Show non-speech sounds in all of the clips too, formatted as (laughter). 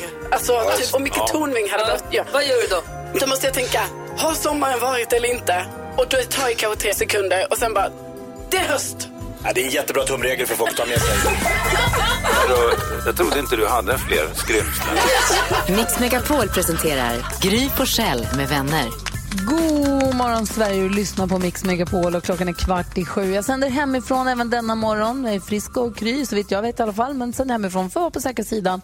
vår? Alltså, typ, om Micke Tornving hade behövt... Ja. Vad gör du då? Då måste jag tänka, har sommaren varit eller inte? Och då tar det kanske tre sekunder och sen bara, det är höst. Ja, det är en jättebra tumregel för folk att ta med sig. Jag trodde inte du hade fler skrymslen. Mix Megapol presenterar Gry Forssell med vänner. God morgon Sverige, du lyssnar på Mix Megapol och klockan är kvart i sju. Jag sänder hemifrån även denna morgon. Jag är frisk och kry, så vitt jag vet i alla fall. Men sänder hemifrån för att vara på säkra sidan.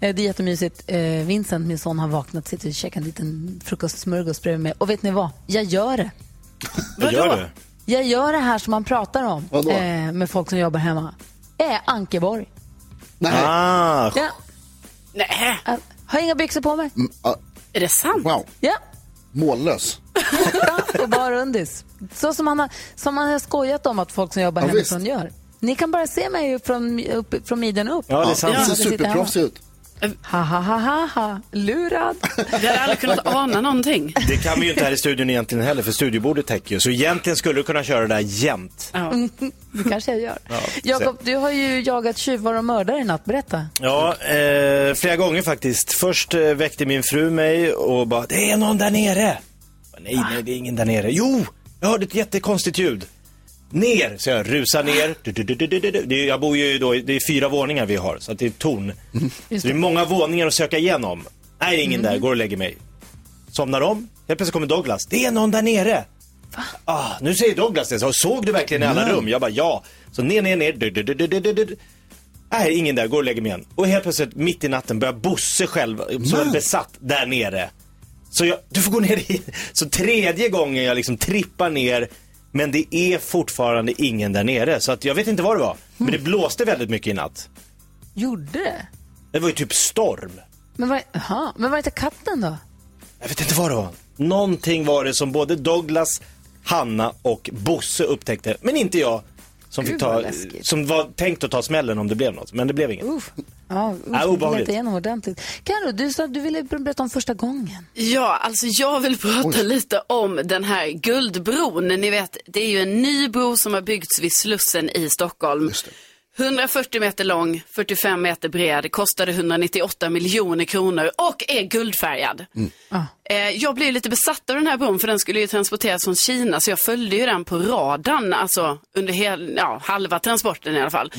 Eh, Det är jättemysigt. Eh, Vincent, min son, har vaknat, sitter och käkar en liten frukostsmörgås bredvid mig. Och vet ni vad? Jag gör det. Vad gör du? Jag gör det här som man pratar om Vadå? eh, med folk som jobbar hemma. Jag är Ankeborg. Nej. Ah, Ja, Nej, eh, har inga byxor på mig. Mm, ah, är det sant? wow. Ja, Mållös. (laughs) och bara undis. Så som man, har, som man har skojat om att folk som jobbar Ja, hemifrån gör. Ni kan bara se mig från, upp, från midjan upp. ja, det är sant. Det ser jag sitter superproffsig ut. Ha, ha, ha, ha, ha. Lurad. Vi hade aldrig kunnat ana någonting. Det kan vi ju inte här i studion egentligen heller, för studiobordet täcker ju. Så egentligen skulle du kunna köra det där jämt. Ja. (laughs) Det kanske jag gör. Ja, Jakob, du har ju jagat tjuvar och mördare i natt. Berätta. Ja, eh, flera gånger faktiskt. Först eh, väckte min fru mig och bara, det är någon där nere. Nej, nej, det är ingen där nere. Jo, jag hörde ett jättekonstigt ljud. Ner, så jag rusar ner. Du, du, du, du, du, du. Det är- Jag bor ju då, det är fyra våningar vi har, så det är torn. Så det är många våningar att söka igenom. Nej, det är ingen där, går och lägger mig. Somnar om, helt plötsligt kommer Douglas. Det är någon där nere. Ah, nu säger Douglas det, så såg du verkligen i alla rum? Jag bara ja. Så ner, ner, ner. Du, du, du, du, du, du, du. Nej, ingen där, går och lägger mig igen. Och helt plötsligt mitt i natten börjar Bosse själv, som är besatt, där nere. Så jag, du får gå ner i, så tredje gången jag liksom trippar ner, men det är fortfarande ingen där nere. Så att jag vet inte vad det var. Men det blåste väldigt mycket i natt. Gjorde det? Det var ju typ storm. Men var, aha, men var det inte katten då? Jag vet inte vad det var. Någonting var det som både Douglas, Hanna och Bosse upptäckte, men inte jag. Som, fick ta, läskigt. som var tänkt att ta smällen om det blev något, men det blev inget. Uff. Ja, Ja, obehagligt. leta igenom ordentligt. Karo, du sa att du ville berätta om första gången. Ja, alltså jag vill prata lite om den här Guldbron. Ni vet, det är ju en ny bro som har byggts vid Slussen i Stockholm. Just det. 140 meter lång, 45 meter bred, kostade 198 miljoner kronor och är guldfärgad. Eh, jag blev lite besatt av den här bron för den skulle ju transporteras från Kina så jag följde ju den på radarn, alltså under hel, ja, halva transporten i alla fall.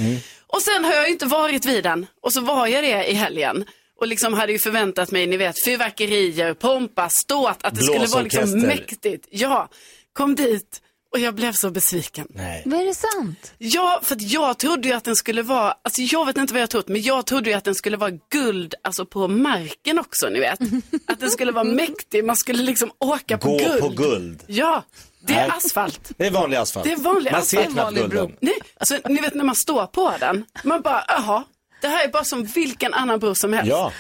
Och sen har jag ju inte varit vid den och så var jag det i helgen. Och liksom hade ju förväntat mig, ni vet, fyrverkerier, pompa, ståt, att det skulle vara liksom mäktigt. Ja, kom dit och jag blev så besviken. Nej. Vad är det sant? Ja, för att jag trodde ju att den skulle vara, alltså jag vet inte vad jag trott, men jag trodde ju att den skulle vara guld, alltså på marken också, ni vet. (laughs) Att den skulle vara mäktig, man skulle liksom åka på Gå guld. på guld. Ja, det är Nej. asfalt. Det är vanlig asfalt. Det är vanlig Man asfalt. ser knappt gulden. Nej, alltså ni vet när man står på den, man bara, jaha, det här är bara som vilken annan bro som helst. Ja.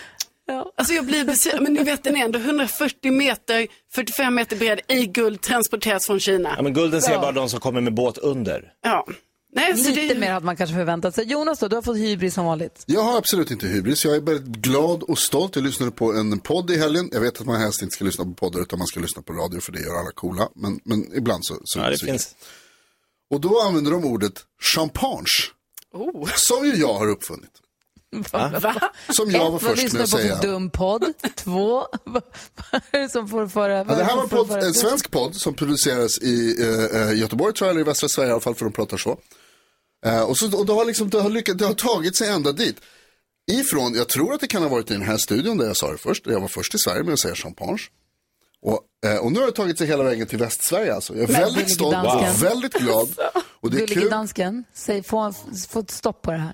Alltså jag blir besviken, men ni vet den är ändå 140 meter, 45 meter bred i guld, transporteras från Kina. ja, men gulden ser bara de som kommer med båt under. Ja. Nej, så Lite det, mer hade man kanske förväntat sig. Jonas då, du har fått hybris som vanligt. Jag har absolut inte hybris. Jag är väldigt glad och stolt. Jag lyssnade på en podd i helgen. Jag vet att man helst inte ska lyssna på poddar utan man ska lyssna på radio för det gör alla coola. Men, men ibland så, så Ja, det så- finns. Och då använder de ordet champagne. Oh. Som ju jag har uppfunnit. Va? Som jag var Ett, först med att på säga. för dum podd. Två, (laughs) vad är det som får föra... Ja, det här var en, podd, en svensk podd som produceras i eh, eh, Göteborg tror jag, eller i västra Sverige i alla fall för de pratar så. Eh, och så och det, har liksom, det, har lyckats, det har tagit sig ända dit. Ifrån, jag tror att det kan ha varit i den här studion där jag sa det först, jag var först i Sverige med att säga champagne. Och, eh, och nu har det tagit sig hela vägen till Västsverige alltså. Jag är Men, väldigt stolt och väldigt glad. (laughs) Och det är Gullige dansken, säg, få, få ett stopp på det här.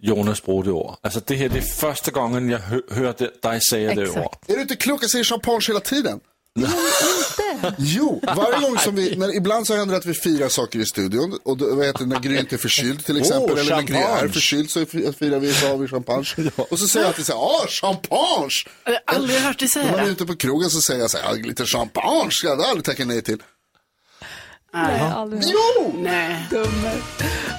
Jonas bruge det ord. Altså det her, det er første gangen, jeg hø- hørte dig sige det ord. Exakt. Är du inte klok? Jag säger champagne hela tiden. Inte? Jo, varje gång som vi, när, ibland så händer det att vi firar saker i studion. Och då, vad heter det, när Gry inte är förkyld till exempel. Åh, eller när Gry är förkyld så fi- firar vi, så har vi champagne. (laughs) Och så säger jag alltid så här, åh, champagne! Jag har aldrig hört dig När säga man är det. ute på krogen så säger jag så här, "Ja, lite champagne ska jag aldrig tacka nej till. Nej, aldrig. Jo! Nej. Dummer.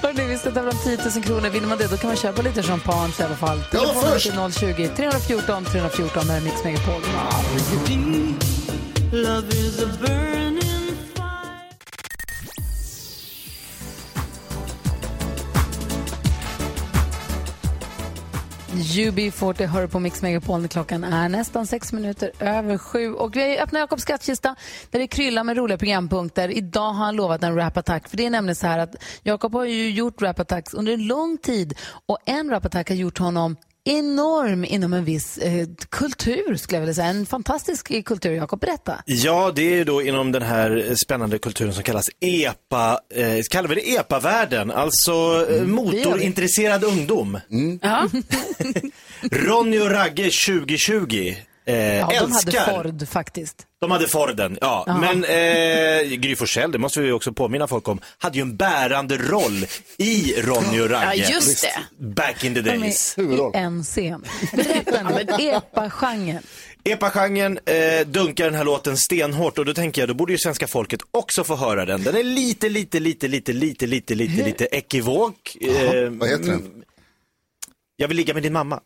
Hörrni, vi ska tävla om 10 000 kronor. Vinner man det då kan man köpa lite champagne i alla fall. Ja, först. till 020 314 314 med Mix Megapol. UB40 hör på Mix Megapol klockan är nästan sex minuter över sju. Och vi öppnar Jakobs skattkista där det kryllar med roliga programpunkter. Idag har han lovat en rap-attack. För det är nämligen så här att Jakob har ju gjort rap-attacks under en lång tid. Och en rap-attack har gjort honom enorm inom en viss eh, kultur, skulle jag vilja säga. En fantastisk kultur. Jakob, berätta. Ja, det är ju då inom den här spännande kulturen som kallas EPA, eh, kallar vi det EPA-världen, alltså eh, motorintresserad ungdom. Ja. (laughs) Ronny och Ragge 2020. Eh, Ja, de älskar. hade Ford faktiskt. De hade Forden, ja. Men eh, Gry Forssell, det måste vi också påminna folk om, hade ju en bärande roll i Ronny och Ragge. Ja, just det. Back in the De days. är Huvudroll. i en scen. Berätta nu, (laughs) epa-genren. Epa-genren eh, dunkar den här låten stenhårt och då tänker jag, då borde ju svenska folket också få höra den. Den är lite, lite, lite, lite, lite, lite, lite, lite ekivok. Eh, Vad heter den? Jag vill ligga med din mamma.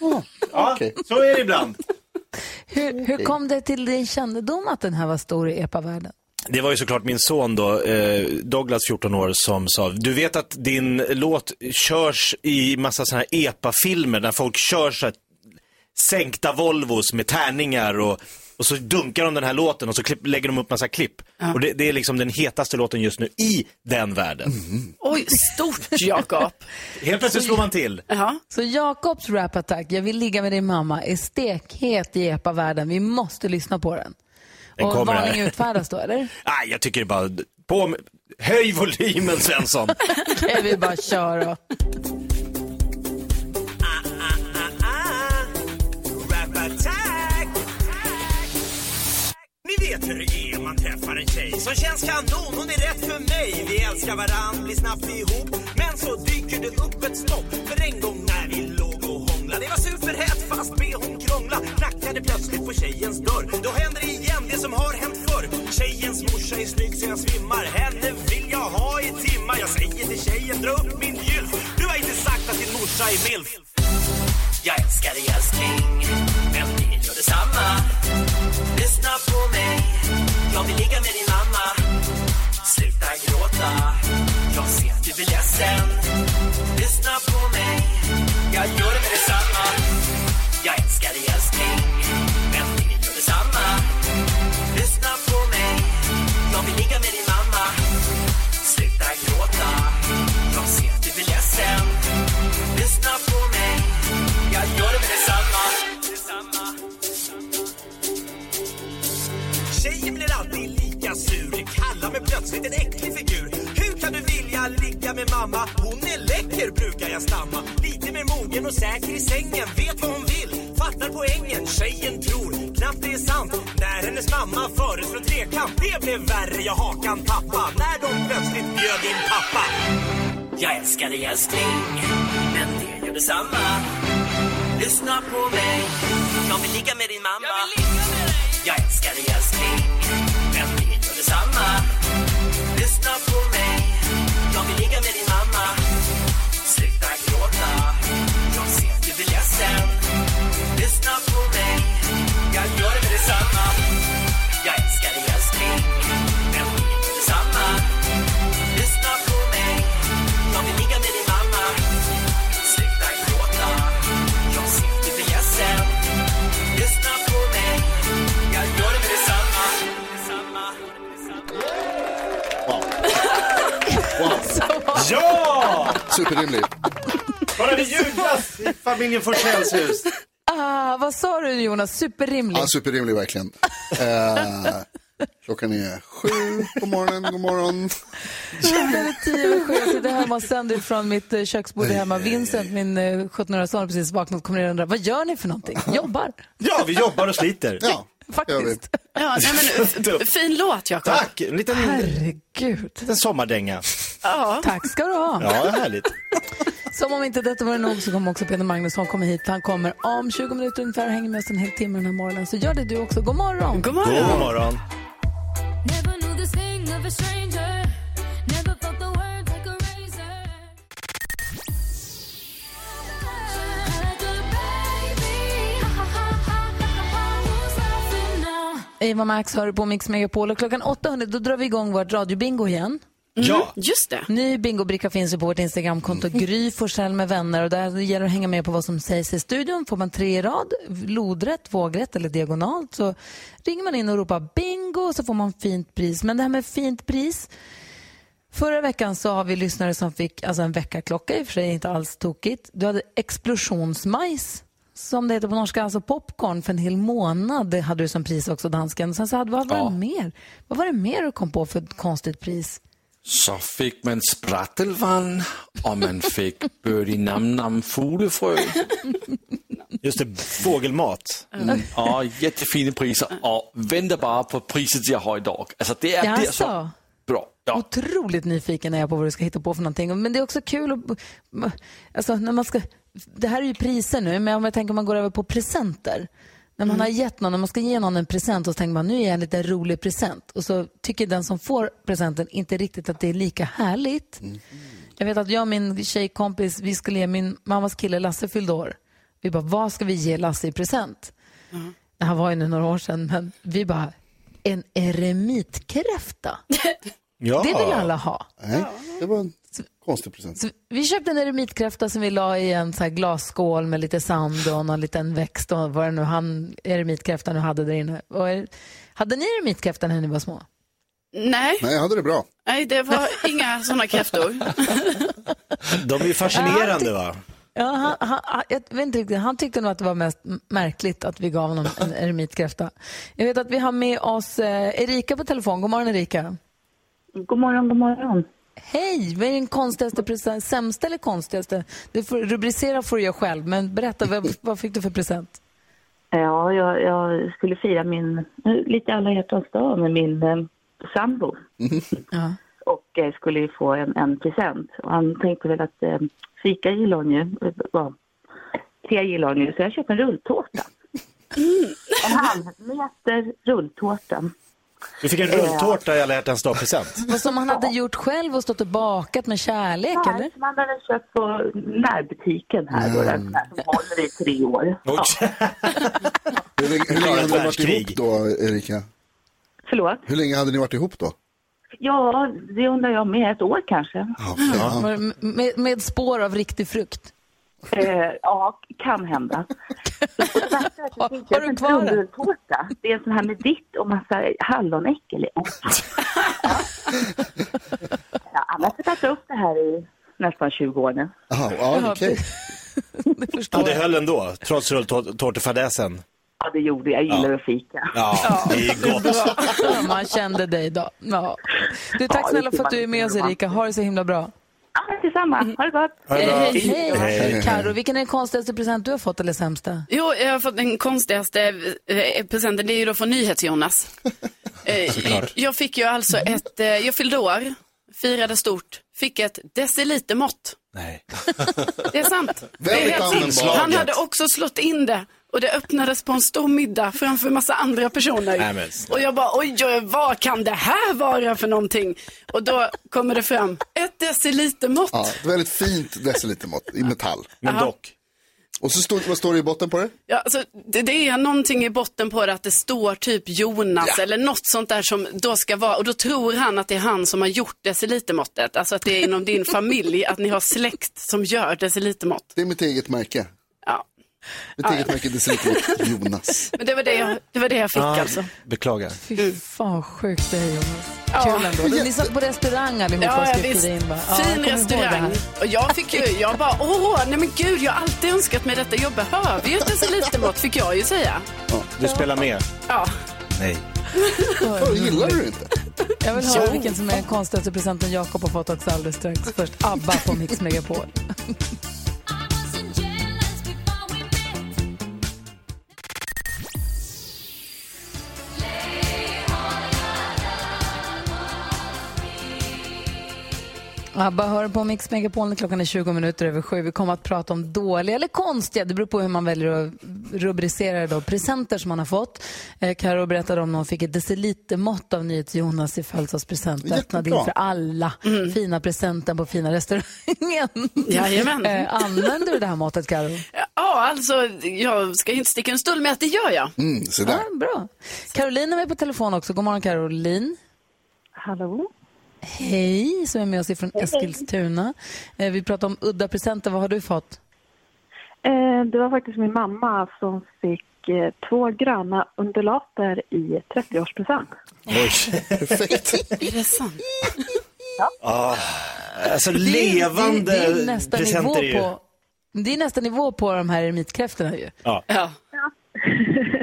Ja, (laughs) Ja, okej. så är det ibland. Hur, hur kom det till din kännedom att den här var stor i epa-världen? Det var ju såklart min son då, eh, Douglas 14 år, som sa, du vet att din låt körs i massa sådana här EPA-filmer där folk kör så här sänkta Volvos med tärningar och, och så dunkar de den här låten och så klipp, lägger de upp massa klipp. Och det, det är liksom den hetaste låten just nu i den världen. Oj, stort (laughs) Jakob. Helt plötsligt slår man till. Ja. Så Jakobs rap-attack, Jag vill ligga med din mamma, är stekhet i epa-världen. Vi måste lyssna på den. Den och varning utfärdas då, eller? (laughs) Nej, jag tycker det bara, på höj volymen Svensson. (laughs) Okej, vi bara kör då. Vet hur det är man träffar en tjej som känns kanon, hon är rätt för mig. Vi älskar varann, blir snabbt ihop. Men så dyker det upp ett stopp. För en gång när vi låg och hånglade, det var superhett fast hon krångla. Knackade plötsligt på tjejens dörr. Då händer det igen det som har hänt förr. Tjejens morsa är snygg så jag svimmar. Henne vill jag ha i timmar. Jag säger till tjejen, dra upp min gylf. Du har inte sagt att din morsa är milf. Jag älskar dig älskling, men det gör detsamma. Älskar dig älskling Men det gör detsamma. Lyssna på mig. Jag vill ligga med Ja! Superrimlig. Bara det jublas i familjen Forssells hus. Ah, vad sa du Jonas? Superrimlig. Ja, superrimlig verkligen. Eh, klockan är sju på morgonen, god morgon. Klockan är tio över sju. Jag sitter hemma och sänder från mitt eh, köksbord hemma. Vincent, min eh, 17-åriga son, har precis vaknat och kommer ner och undrar vad gör ni för någonting? Jobbar. Ja, vi jobbar och sliter. Ja, Faktiskt. Ja, nej, men, (laughs) fin låt, Jakob. Tack! En liten, Herregud. liten sommardänga. Ja. Tack ska du ha. Ja, härligt. (laughs) Som om inte detta var nog så kommer också Peter Magnusson komma hit. Han kommer om 20 minuter ungefär och hänger med oss en hel timme den här morgonen. Så gör det du också. God morgon! God God morgon. morgon. Eva Max hör på Mix Megapol och klockan 800 då drar vi igång vårt radiobingo igen. Ja, Just det. Ny bingobricka finns ju på vårt Instagramkonto Gry Forssell med vänner och där gäller det att hänga med på vad som sägs i studion. Får man tre i rad, lodrätt, vågrätt eller diagonalt så ringer man in och ropar bingo så får man fint pris. Men det här med fint pris Förra veckan så har vi lyssnare som fick alltså en väckarklocka, i och för sig inte alls tokigt. Du hade explosionsmajs, som det heter på norska, alltså popcorn för en hel månad hade du som pris också, dansken. Sen så hade, vad var det mer? Vad var det mer du kom på för ett konstigt pris? Så fick man sprattelvand och man fick birdie nam nam fuglefrö. just det. Fågelmat. Och jättefina priser. Och vänta bara på priset jag har idag. Alltså det är det Jaså? så bra. Ja. Otroligt nyfiken är jag på vad du ska hitta på för någonting. Men det är också kul att, alltså när man ska, det här är ju priser nu, men om jag tänker om man går över på presenter. När man har gett någon, när man ska ge någon en present och så tänker man nu är jag en liten rolig present. Och så tycker den som får presenten inte riktigt att det är lika härligt. Jag vet att jag och min tjejkompis, vi skulle ge min mammas kille Lasse fyllde år. Vi bara, vad ska vi ge Lasse i present? Det här var ju nu några år sedan, men vi bara, en eremitkräfta. (laughs) Ja. Det vill alla ha. Nej, det var en konstig present. Så vi köpte en eremitkräfta som vi la i en så här glasskål med lite sand och någon liten växt och vad det nu han eremitkräftan nu hade där inne. Och er, hade ni eremitkräfta när ni var små? Nej, Nej, jag hade det bra. nej, det var (laughs) inga sådana kräftor. (laughs) De är ju fascinerande va? Ja, han, han, jag vet inte riktigt, han tyckte nog att det var mest märkligt att vi gav honom en eremitkräfta. Jag vet att vi har med oss eh, Erika på telefon. God morgon Erika. God morgon, god morgon. Hej! Vad är din konstigaste present? Sämsta eller konstigaste? Du får, rubricera får du göra själv, men berätta, vad, vad fick du för present? Ja, jag, jag skulle fira min, lite alla hjärtans dag med min eh, sambo. (laughs) Ja. Och eh, skulle ju få en, en present. Och han tänkte väl att eh, fika gillar hon ju. Ja, te gillar hon ju. Så jag köpte en rulltårta. (laughs) En halv meter rulltårta. Du fick en rulltårta i alla hjärtans dag-present. Vad som han hade gjort själv och stått och bakat med kärlek, eller? Nej, som han hade köpt på närbutiken här. Då, den här som håller i tre år. (laughs) Ja. (laughs) Hur länge, hur länge hade ni varit ihop då, Erika? förlåt? Hur länge hade ni varit ihop då? Ja, det undrar jag med. Ett år kanske. Ja, ja. Det Med, med spår av riktig frukt. Eh, ja, kan hända. Fick (laughs) Har du en kvar den? Det är en sån här med vitt och massa hallonäckel i. (laughs) Ja, annars har jag tagit upp det här i nästan 20 år nu. Jaha, ja, okej. (laughs) Det förstår Ja, det höll ändå, trots rulltårtefadäsen. Ja, det gjorde jag. Jag gillar att fika. Ja, det är gott. Ja, man kände dig då. Ja. Du, tack Ja, snälla för att du är med oss Erika. Ha det så himla bra. Ja, men detsamma. Ha det gott. Ha det bra. Hej, hej. Hej. Karo, vilken är den konstigaste present du har fått eller sämsta? Jo, jag har fått den konstigaste eh, presenten, det är ju då från NyhetsJonas. (laughs) Eh, Såklart. jag fick ju alltså ett, eh, jag fyllde år, firade stort, fick ett decilitermått. Nej. Det är sant. Det är helt sant. Han hade också slått in det och det öppnades på en stor middag framför massa andra personer. Nej, men snälla. och jag bara, oj, oj, vad kan det här vara för någonting? Och då kommer det fram, ett decilitermått. Ja, ett väldigt fint decilitermått i metall. Men dock. Och så står, vad står det i botten på det? Ja, alltså, det, det är någonting i botten på det att det står typ Jonas eller något sånt där som då ska vara, och då tror han att det är han som har gjort decilitermåttet. Alltså att det är inom din familj, att ni har släkt som gör decilitermått. Det är mitt eget märke. Ja. Mitt eget märke decilitermått, Jonas. (laughs) Men det var det jag, det var det jag fick alltså. Beklagar. Fy fan vad sjukt det är Jonas. Kul ändå. Ni satt på restaurang allihopa Ja, och ja visst. in. va? Ja, fin det restaurang. Och jag fick ju, jag bara, åh, nej men gud, jag har alltid önskat mig detta. Jag behöver ju ett decilitermått, fick jag ju säga. Du spelar med. Ja. Nej. (laughs) Oh, gillar du inte? Jag vill höra vilken som är den konstigaste presenten Jakob har fått också alldeles strax. Först ABBA på Mix Megapol. Abba hör på Mix Megapol. Klockan är 20 minuter över sju. Vi kommer att prata om dåliga eller konstiga, det beror på hur man väljer att rubricera det då, presenter som man har fått. Eh, Karo berättade om när hon fick ett decilitermått av NyhetsJonas i födelsedagspresent. Öppnade in för alla. Fina presenten på fina restaurangen. Jajamän. Eh, Använder du det här måttet, Karo? Ja, alltså jag ska inte sticka en stol med att det gör jag. Mm, så Ja, bra. Caroline är med på telefon också. God morgon, Caroline. Hallå? Hej, som är med oss ifrån Eskilstuna. Eh, Vi pratar om udda presenter. Vad har du fått? Eh, det var faktiskt min mamma som fick eh, två gröna undulater i 30-årspresent. Oj, (laughs) perfekt. Är det sant? Ah, alltså Det levande det, är- det är nivå presenter är ju... på, Det är nästa nivå på de här eremitkräftorna ju. Ja. Ja. (laughs)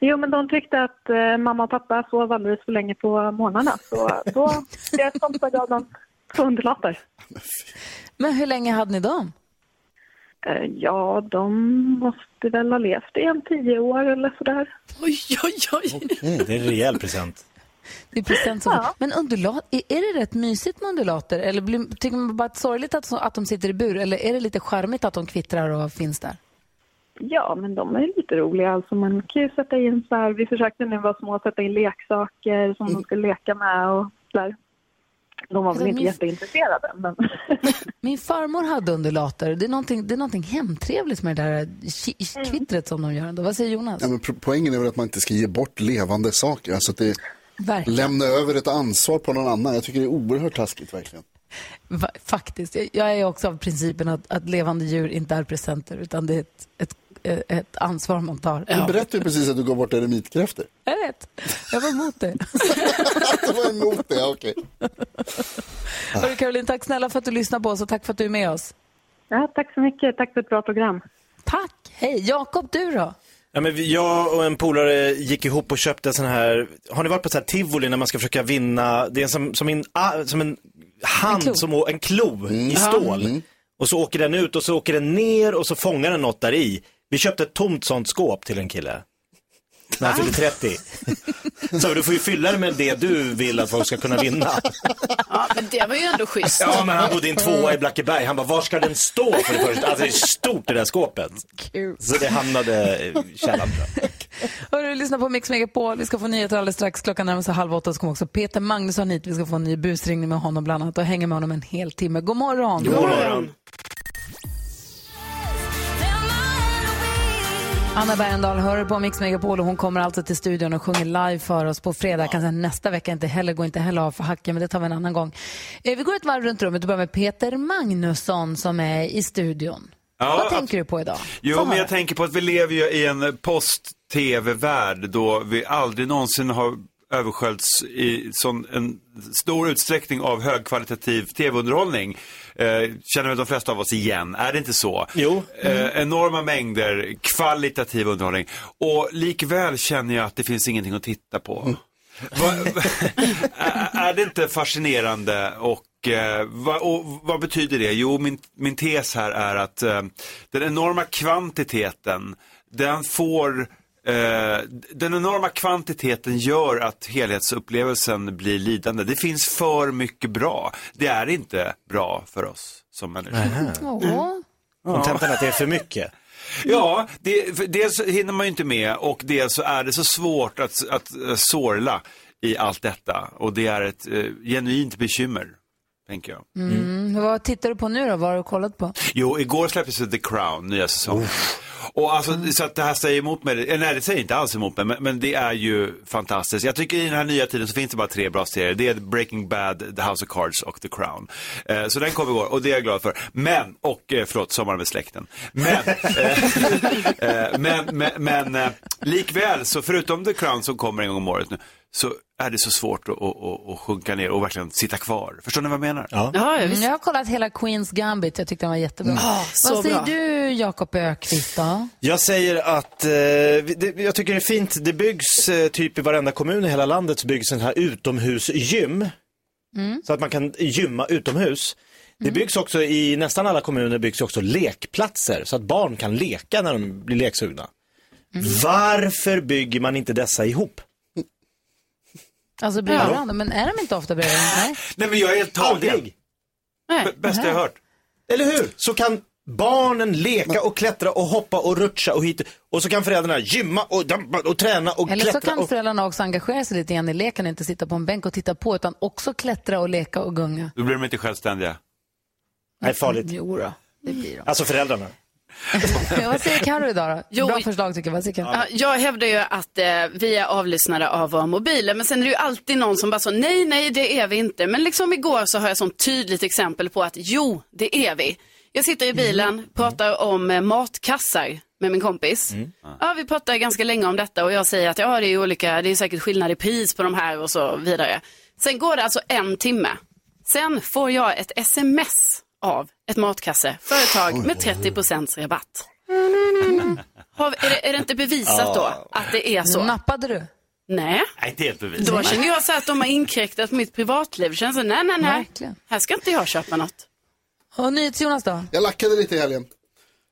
Jo, men de tyckte att eh, mamma och pappa sov alldeles för länge på morgnarna. Så då jag stoppade jag dem två undulater. Men hur länge hade ni dem? Eh, ja, de måste väl ha levt i en tio år eller sådär. Oj, oj, oj. Det är en rejäl present. Det är present som... Men undulat, är, det rätt mysigt med undulater? Eller blir, tycker man bara att det är sorgligt att, att de sitter i bur? Eller är det lite charmigt att de kvittrar och finns där? Ja, men de är lite roliga. Alltså man kan ju sätta in så här, vi försökte när vi var små sätta in leksaker som de skulle leka med och där. De var väl Alltså, inte min- jätteintresserade, men (laughs) Min farmor hade undulater. Det är någonting, det är någonting hemtrevligt med det där ki- kvittret som de gör. Ändå. Vad säger Jonas? Ja, men poängen är väl att man inte ska ge bort levande saker. Alltså att det Verkligen. lämna över ett ansvar på någon annan. Jag tycker det är oerhört taskigt verkligen. Faktiskt. Jag, är också av principen att, att levande dur inte är presenter utan det är ett, ett, ett ansvar man tar. Du berättade ju precis att du går bort eremitkräftor. Jag vet. Jag var emot det. (laughs) Du var emot det, ja, okej. (laughs) Hörru, Caroline, tack snälla för att du lyssnar på oss och tack för att du är med oss. ja, tack så mycket. Tack för ett bra program. Tack. Hej. Jakob, du då? Ja, men jag och en polare gick ihop och köpte en sån här, har ni varit på så här tivoli när man ska försöka vinna, det är som, som, en, som en hand, En klo. som en klo i stål. Och så åker den ut och så åker den ner och så fångar den något där i. Vi köpte ett tomt sånt skåp till en kille. När han fyllde 30. Så du får ju fylla det med det du vill att folk ska kunna vinna. Ja, men det var ju ändå schysst. Ja, men han bodde i en tvåa i Blackeberg. Han bara, var ska den stå för det första? Alltså det är stort det där skåpet. Kul. Så det hamnade i källaren. Hörru, lyssna på Mix Megapol. Vi ska få nyheter alldeles strax. Klockan närmar sig halv åtta så kommer också Peter Magnusson hit. Vi ska få en ny busringning med honom bland annat och hänga med honom en hel timme. God morgon. God morgon. Anna Bergendahl hör på Mix Megapol och hon kommer alltså till studion och sjunger live för oss på fredag. Kan säga nästa vecka inte heller, går inte heller av för hacken, men det tar vi en annan gång. Eh, Vi går ett varv runt rummet och börjar med Peter Magnusson som är i studion. Ja, Vad tänker du på idag? Jo, men jag tänker på att vi lever ju i en post-tv-värld då vi aldrig någonsin har översköljts i sån en stor utsträckning av högkvalitativ tv-underhållning. Eh, känner väl de flesta av oss igen, är det inte så? Jo. Eh, enorma mängder kvalitativ underhållning. Och likväl känner jag att det finns ingenting att titta på. Va, är- (laughs) är det inte fascinerande och, eh, va, och vad betyder det? Jo, min, min tes här är att eh, den enorma kvantiteten, den får den enorma kvantiteten gör att helhetsupplevelsen blir lidande. Det finns för mycket bra. Det är inte bra för oss som människor. Åh. Kontentan är att det är för mycket. Ja, det, för dels hinner man ju inte med och dels så är det så svårt att, att eh, sorla i allt detta. Och det är ett eh, genuint bekymmer, tänker jag. Mm. Vad tittar du på nu då? Vad har du kollat på? Jo, igår släpptes The Crown, nya säsongen. Och alltså, så att det här säger emot mig, eh, nej det säger inte alls emot mig, men, men det är ju fantastiskt. Jag tycker i den här nya tiden så finns det bara tre bra serier. Det är Breaking Bad, The House of Cards och The Crown. Eh, så den kom igår och det är jag glad för. Men, och eh, förlåt, Sommar med släkten. Men, eh, (laughs) eh, men, men, men eh, likväl så förutom The Crown som kommer en gång om året nu, så är det så svårt att, att, att, sjunka ner och verkligen sitta kvar. Förstår ni vad jag menar? Ja. Ja, jag Mm, jag har kollat hela Queens Gambit. Jag tyckte den var jättebra. Ah, så Vad säger bra. du, Jakob Ökvist då? Jag säger att, eh, det, jag tycker det är fint, det byggs eh, typ i varenda kommun i hela landet så byggs en här utomhusgym. Så att man kan gymma utomhus. Det byggs också i nästan alla kommuner byggs också lekplatser så att barn kan leka när de blir leksugna. Varför bygger man inte dessa ihop? Alltså bredvid varandra, men är de inte ofta bredvid varandra? (laughs) Nej. Nej men jag är helt tagen. Aldrig. B- bästa jag hört. Eller hur? Så kan barnen leka och klättra och hoppa och rutscha och hit. Och så kan föräldrarna gymma och, dampa och träna och Eller så klättra. kan och... föräldrarna också engagera sig lite grann i leken och inte sitta på en bänk och titta på utan också klättra och leka och gunga. Då blir de inte självständiga. Nej, farligt. Jo då, det blir de. Alltså föräldrarna. Vad säger Carro idag då? Jo, Bra förslag tycker jag. Vad säger Karo? Ja, jag hävdar ju att eh, vi är avlyssnade av våra mobiler, men sen är det ju alltid någon som bara så, nej, nej, det är vi inte. Men liksom igår så har jag som tydligt exempel på att jo, det är vi. Jag sitter i bilen, pratar om eh, matkassar med min kompis. Ja, vi pratar ganska länge om detta och jag säger att ja, det är olika, det är säkert skillnad i pris på de här och så vidare. Sen går det alltså en timme. Sen får jag ett sms av ett matkasseföretag med 30 rabatt. (laughs) Har, är, det, är det inte bevisat då att det är så? Nappade du? Nej. Nej, inte helt bevisat. Då känner jag så att de har inkräktat på mitt privatliv. Känns så, nej, nej, nej. Verkligen. Här ska inte jag köpa något. Och NyhetsJonas då? Jag lackade lite i helgen.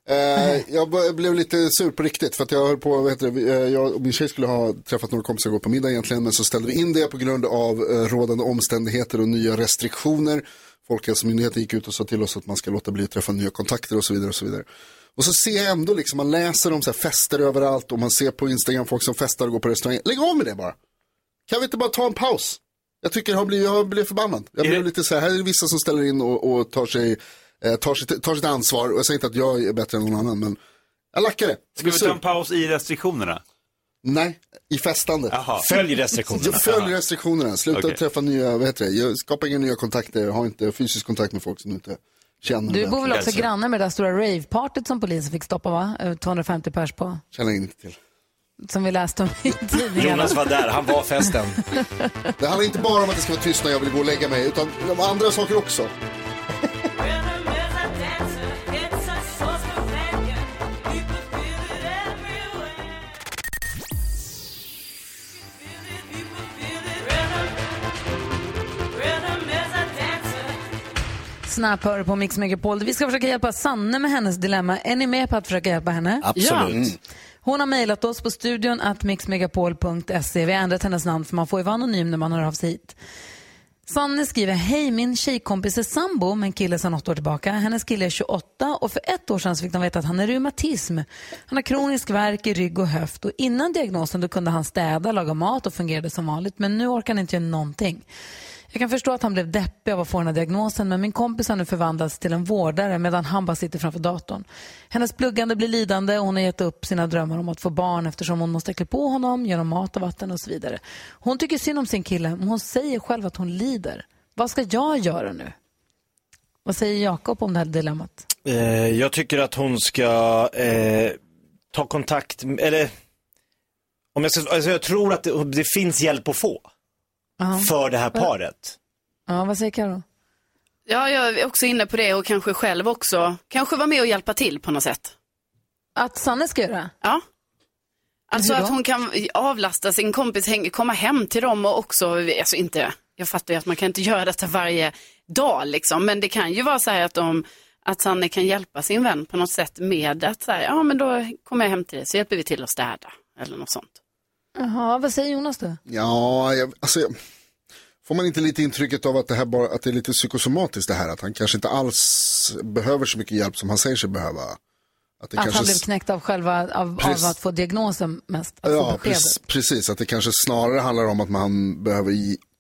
Eh, jag blev lite sur på riktigt för att jag höll på, vad heter det, eh, jag och min tjej skulle ha träffat några kompisar igår på middag egentligen men så ställde vi in det på grund av eh, rådande omständigheter och nya restriktioner. Folkhälsomyndigheten gick ut och sa till oss att man ska låta bli att träffa nya kontakter och så vidare och så vidare. Och så ser jag ändå liksom, man läser om så fester överallt och man ser på Instagram folk som festar och går på restaurang. Lägg av med det bara. Kan vi inte bara ta en paus? Jag tycker jag har blivit, jag har blivit förbannad. Jag blev lite så här, här är det vissa som ställer in och, och tar, sig, tar, sitt, tar sitt ansvar. Och jag säger inte att jag är bättre än någon annan, men jag lackar det. Ska vi ta en paus i restriktionerna? Nej, i festandet. Jaha. Följ restriktionerna. (laughs) Jag följer restriktionerna. Sluta Okej. träffa nya, vad heter det, Jag skapa inga nya kontakter, ha inte fysisk kontakt med folk som du inte känner. Du bor väl också granne med det där stora ravepartyt som polisen fick stoppa va? Eh, 250 pers på. Känner inte till. Som vi läste om i tidningarna. Jonas var där, han var festen. Det handlar inte bara om att det ska vara tyst när jag vill gå och lägga mig, utan de andra saker också. (laughs) Snap hör på Mix Megapol. Vi ska försöka hjälpa Sanne med hennes dilemma. Är ni med på att försöka hjälpa henne? Absolut. Ja. Mm. Hon har mejlat oss på studion att mixmegapol.se. Vi har ändrat hennes namn för man får ju vara anonym när man hör av sig hit. Sanne skriver, hej min tjejkompis är sambo med en kille sedan åtta år tillbaka. Hennes kille är 28 och för ett år sedan fick de veta att han har reumatism. Han har kronisk värk i rygg och höft och innan diagnosen då kunde han städa, laga mat och fungerade som vanligt. Men nu orkar han inte göra någonting. Jag kan förstå att han blev deppig av att få den här diagnosen men min kompis har nu förvandlats till en vårdare medan han bara sitter framför datorn. Hennes pluggande blir lidande och hon har gett upp sina drömmar om att få barn eftersom hon måste klä på honom, ge honom mat och vatten och så vidare. Hon tycker synd om sin kille men hon säger själv att hon lider. Vad ska jag göra nu? Vad säger Jakob om det här dilemmat? Eh, jag tycker att hon ska eh, ta kontakt, eller om jag, ska, alltså jag tror att det, det finns hjälp att få Ja. för det här paret. Ja, vad säger Karo? Ja, jag är också inne på det och kanske själv också. Kanske vara med och hjälpa till på något sätt. Att Sanne ska göra? Ja. Alltså att hon kan avlasta sin kompis, komma hem till dem och också, alltså inte, jag fattar ju att man kan inte (laughs) göra detta varje dag liksom, men det kan ju vara så här att de, att Sanne kan hjälpa sin vän på något sätt med att så här, ja men då kommer jag hem till dig så hjälper vi till att städa eller något sånt. Jaha, vad säger Jonas då? Ja, jag, alltså, jag, får man inte lite intrycket av att det här bara, att det är lite psykosomatiskt det här, att han kanske inte alls behöver så mycket hjälp som han säger sig behöva. Att, Att kanske han blev knäckt av själva, av, av att få diagnosen mest, Ja, precis, precis, att det kanske snarare handlar om att man behöver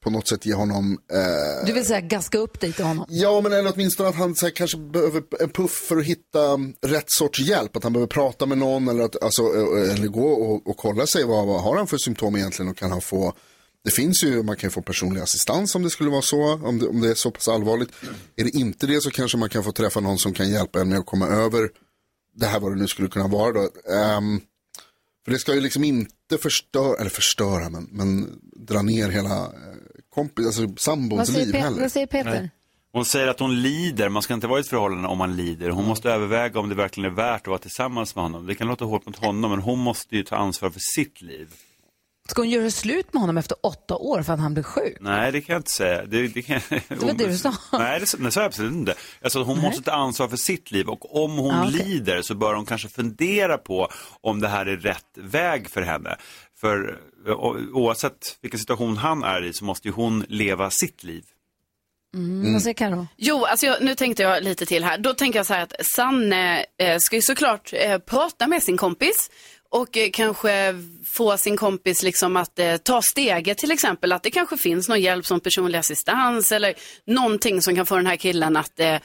på något sätt ge honom eh, Du vill säga gaska upp dig till honom? Ja, men eller åtminstone att han här, kanske behöver en puff för att hitta um, rätt sorts hjälp. Att han behöver prata med någon eller, att, alltså, eh, eller gå och, och kolla sig. Vad, vad har han för symptom egentligen och kan han få det finns ju, man kan ju få personlig assistans om det skulle vara så, om det, om det är så pass allvarligt. Är det inte det så kanske man kan få träffa någon som kan hjälpa en med att komma över det här vad det nu skulle kunna vara då. Ehm, för det ska ju liksom inte förstöra, eller förstöra, men, men dra ner hela eh, kompis, alltså sambons liv Pe- heller. vad säger Peter? Nej. Hon säger att hon lider, man ska inte vara i ett förhållande om man lider. Hon måste överväga om det verkligen är värt att vara tillsammans med honom. Det kan låta hårt mot honom, men hon måste ju ta ansvar för sitt liv. Ska hon göra slut med honom efter åtta år för att han blev sjuk? Nej, det kan jag inte säga. Det, det, kan... det var det du sa. (laughs) Nej, det, det sa jag absolut inte. Alltså, hon Nej. måste ta ansvar för sitt liv och om hon Ah, okej. lider så bör hon kanske fundera på om det här är rätt väg för henne. För oavsett vilken situation han är i så måste ju hon leva sitt liv. Mm. Vad säger Karo? Jo, alltså jag, nu tänkte jag lite till här. Då tänker jag så här att Sanne eh, ska ju såklart eh, prata med sin kompis och eh, kanske få sin kompis liksom att eh, ta steget till exempel. Att det kanske finns någon hjälp som personlig assistans eller någonting som kan få den här killen att eh,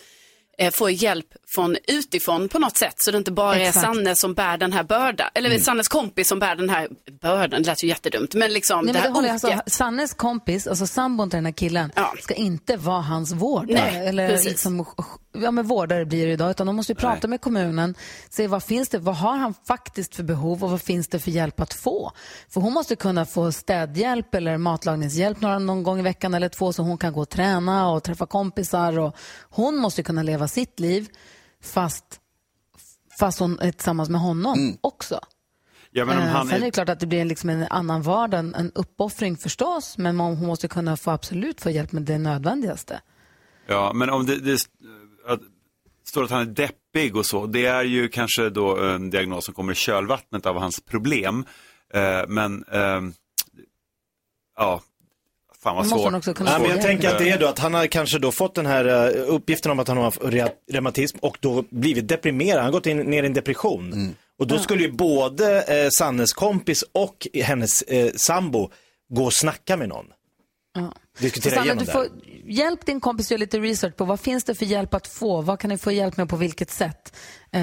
eh, få hjälp från utifrån på något sätt. Så det inte bara Exakt. är Sanne som bär den här bördan. Eller Sannes kompis som bär den här bördan. Det lät ju jättedumt. Men liksom Nej, det men här det jag, oket. alltså, Sannes kompis, alltså sambon till den här killen, ska inte vara hans vårdare. Nej, eller precis. liksom, ja, men vårdare blir det idag, utan de måste ju prata med kommunen, se vad finns det, vad har han faktiskt för behov och vad finns det för hjälp att få? För hon måste kunna få städhjälp eller matlagningshjälp några, någon gång i veckan eller två så hon kan gå och träna och träffa kompisar. Och hon måste kunna leva sitt liv fast, fast hon är tillsammans med honom också. Ja, men om Eh, han Sen är det är... klart att det blir liksom en annan vardag, en- uppoffring förstås, men man, hon måste kunna få absolut få hjälp med det nödvändigaste. Ja, men om det, det att, står att han är deppig och så, det är ju kanske då en diagnos som kommer i kölvattnet av hans problem. Eh, men, ehm, ja, fan vad svårt. hon också kunna Ja, men jag tänker att det är då att han har kanske då fått den här eh, uppgiften om att han har re- reumatism och då blivit deprimerad. Han har gått in, ner i en depression. Och då skulle ju både eh, Sannes kompis och hennes eh, sambo gå och snacka med någon. Ja. Diskutera Sanna, igenom du får, hjälp din kompis att göra lite research på vad finns det för hjälp att få? Vad kan ni få hjälp med på vilket sätt? Eh,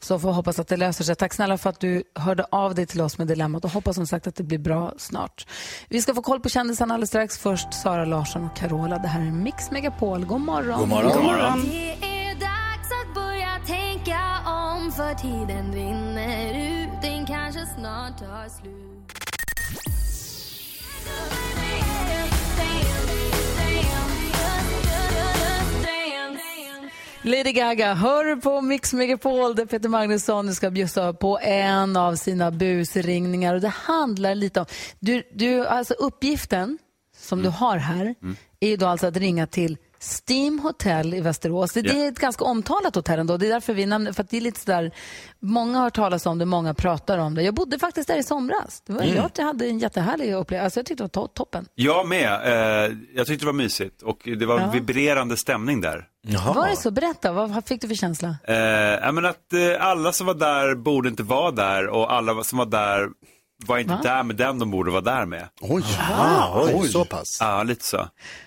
så får jag hoppas att det löser sig. Tack snälla för att du hörde av dig till oss med dilemmat och hoppas som sagt att det blir bra snart. Vi ska få koll på kändisarna alldeles strax. Först Sara Larsson och Carola. Det här är Mix Megapol. God morgon. God morgon. God morgon. Det är dags att börja tänka om för tiden rinner ut, den kanske snart tar slut. Lady Gaga, hör på Mix Megapol där Peter Magnusson nu ska bjussa på en av sina busringningar. Och det handlar lite om... Du, du, alltså uppgiften som du har här är ju då alltså att ringa till Steam Hotel i Västerås. Det, det är ett ganska omtalat hotell ändå. Det är därför vi nämner, för att det är lite sådär, många har hört talas om det, många pratar om det. Jag bodde faktiskt där i somras. Det var, Mm. Jag hade en jättehärlig upplevelse. Alltså jag tyckte det var to- toppen. Jag med. Eh, jag tyckte det var mysigt och det var Ja. vibrerande stämning där. Var det så? Berätta, vad, fick du för känsla? Eh, jag menar att eh, alla som var där borde inte vara där och alla som var där var inte Va? där med den de borde vara där med. Oj, Ah, oj. så pass. Ja, lite så.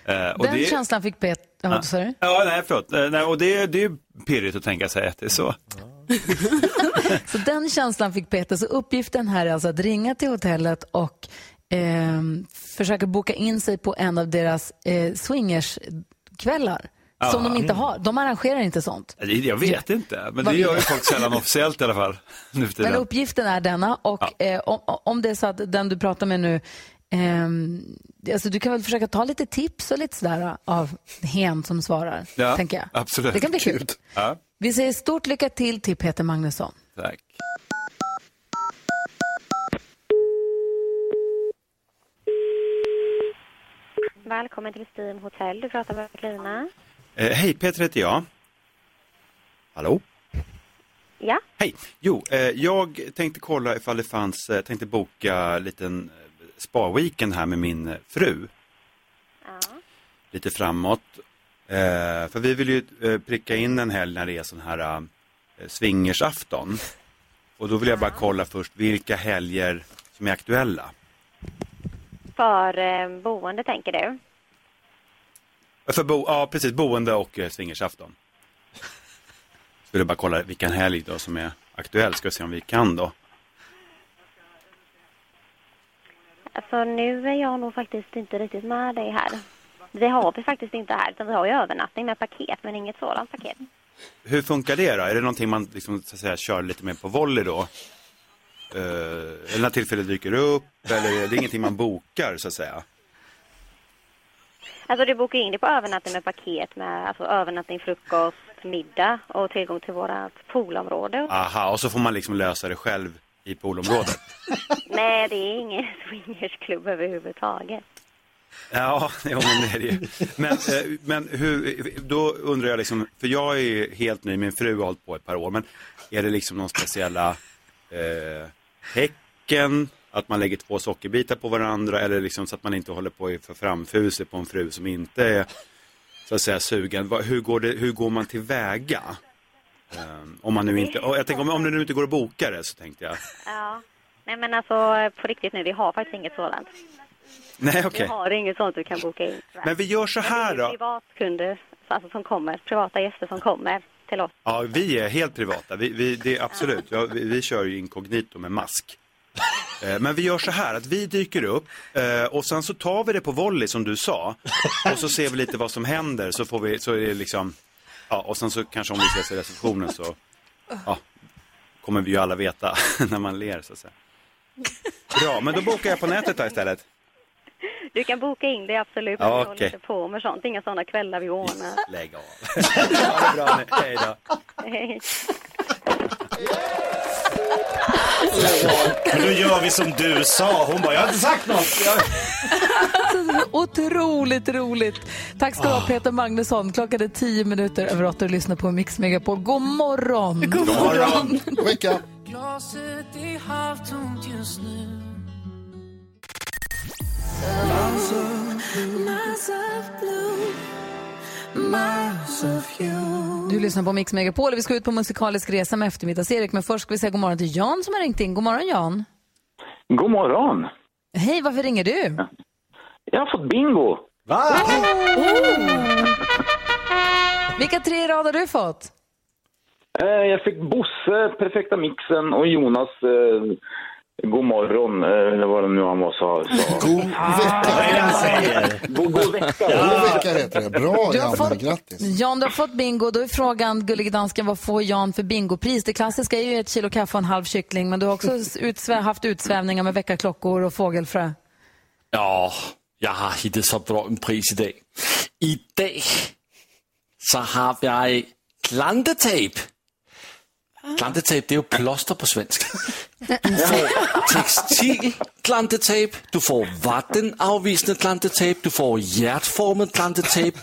Eh, och Den det, känslan fick Peter... Ja, vad sa du? Ja, nej, förlåt. Eh, nej, och det, det är ju pirrigt att tänka sig att det är så. (laughs) Så den känslan fick Peter. Så uppgiften här är alltså att ringa till hotellet och ehm, försöka boka in sig på en av deras eh, swingerskvällar. Som Ja. de inte har. De arrangerar inte sånt. Jag vet inte, men det gör ju folk sällan officiellt i alla fall. (laughs) Nu för Men tiden. uppgiften är denna och eh, om, om det är så att den du pratar med nu ehm, alltså du kan väl försöka ta lite tips och lite sådär av hen som svarar, Ja, tänker jag. absolut. Det kan bli kul. Ja, Vi säger stort lycka till till Peter Magnusson. tack. Välkommen till Steam Hotel. Du pratar med Carolina. Eh, hej, Peter heter jag. Hallå? Ja, Hej. Jo, eh, jag tänkte kolla ifall det fanns, eh, tänkte boka en liten eh, spa-weekend här med min eh, fru. Lite framåt. Eh, för vi vill ju eh, pricka in en helg när det är sån här eh, swingersafton. Och då vill jag bara kolla först vilka helger som är aktuella. för boende tänker du? För bo, ja, precis, boende och eh, swingersafton. Jag bara kolla vilken helg då som är aktuell, ska vi se om vi kan då. Alltså nu är jag nog faktiskt inte riktigt med dig här. Det har vi faktiskt inte här, utan vi har ju övernattning med paket, men inget sådant paket. Hur funkar det då? Är det någonting man liksom, så att säga, kör lite mer på volley då? Eh, eller när tillfället dyker upp? Eller är det ingenting man bokar så att säga? Alltså du bokar in dig på övernattning med paket med alltså, övernattning, frukost, middag och tillgång till vårt poolområde. Aha, och så får man liksom lösa det själv i poolområdet. (laughs) Nej, det är ingen swingersklubb överhuvudtaget. Ja, (laughs) jo, men det är det ju. Men, eh, men hur, då undrar jag liksom, för jag är helt ny, min fru har hållit på ett par år, men är det liksom någon speciella eh, tecken, att man lägger två sockerbitar på varandra eller liksom så att man inte håller på för framfuse på en fru som inte är så att säga sugen. Hur går, det, hur går man tillväga? Ehm, om man nu inte, jag tänker om, om det nu inte går att boka det så tänkte jag. Ja. Nej men alltså på riktigt nu, vi har faktiskt inget sådant. Nej okej. Vi har inget sånt du kan boka in. Men vi gör så här då. Privatkunder alltså, som kommer, privata gäster som kommer till oss. Ja, vi är helt privata. Vi, vi, det är absolut. Ja, vi, vi kör ju inkognito med mask. Eh, Men vi gör så här att vi dyker upp eh, och sen så tar vi det på volley som du sa. Och så ser vi lite vad som händer så får vi, så är det liksom, ja och sen så kanske om vi ses i receptionen så, ja, kommer vi ju alla veta (laughs) när man ler så att säga. Bra, men då bokar jag på nätet då istället. Du kan boka in det absolut, Ja, vi håller inte på med sånt. Inga sådana kvällar vi ordnar. Lägg av. (laughs) Ha det bra nu, hej då. Hej. Men då gör vi som du sa. Hon bara, jag har inte sagt något. Jag... (laughs) Otroligt roligt. Tack ska du ha Peter Magnusson. Klockan är tio minuter över åtta och lyssnar på Mix Megapol. God morgon! God morgon. God vecka. Glaset är halvtomt just nu Du lyssnar på Mix Megapol och vi ska ut på musikalisk resa med eftermiddags-Erik. Men först ska vi säga god morgon till Jan som har ringt in. God morgon Jan. God morgon. Hej, varför ringer du? Jag har fått bingo. Va? Vilka tre rad har du fått? Eh, Jag fick Bosse, Perfekta mixen och Jonas eh, God morgon, eh, eller vad det nu han var sa. sa. God vecka. Säger? God, god vecka. God vecka heter det. Bra Du har Janne, fått- grattis. Jan, du har fått bingo. Då är frågan, gullige dansken, vad får Jan för bingopris? Det klassiska är ju ett kilo kaffe och en halv kyckling, men du har också utsvä- haft utsvävningar med väckarklockor och fågelfrö. Ja, jag har hittat så bra en pris idag. Idag så har jag klantetejp. Klantetejp, det är ju plåster på svenska. Du får textil klantetejp, du får vattenavvisande klantetejp, du får hjärtformad klantetejp,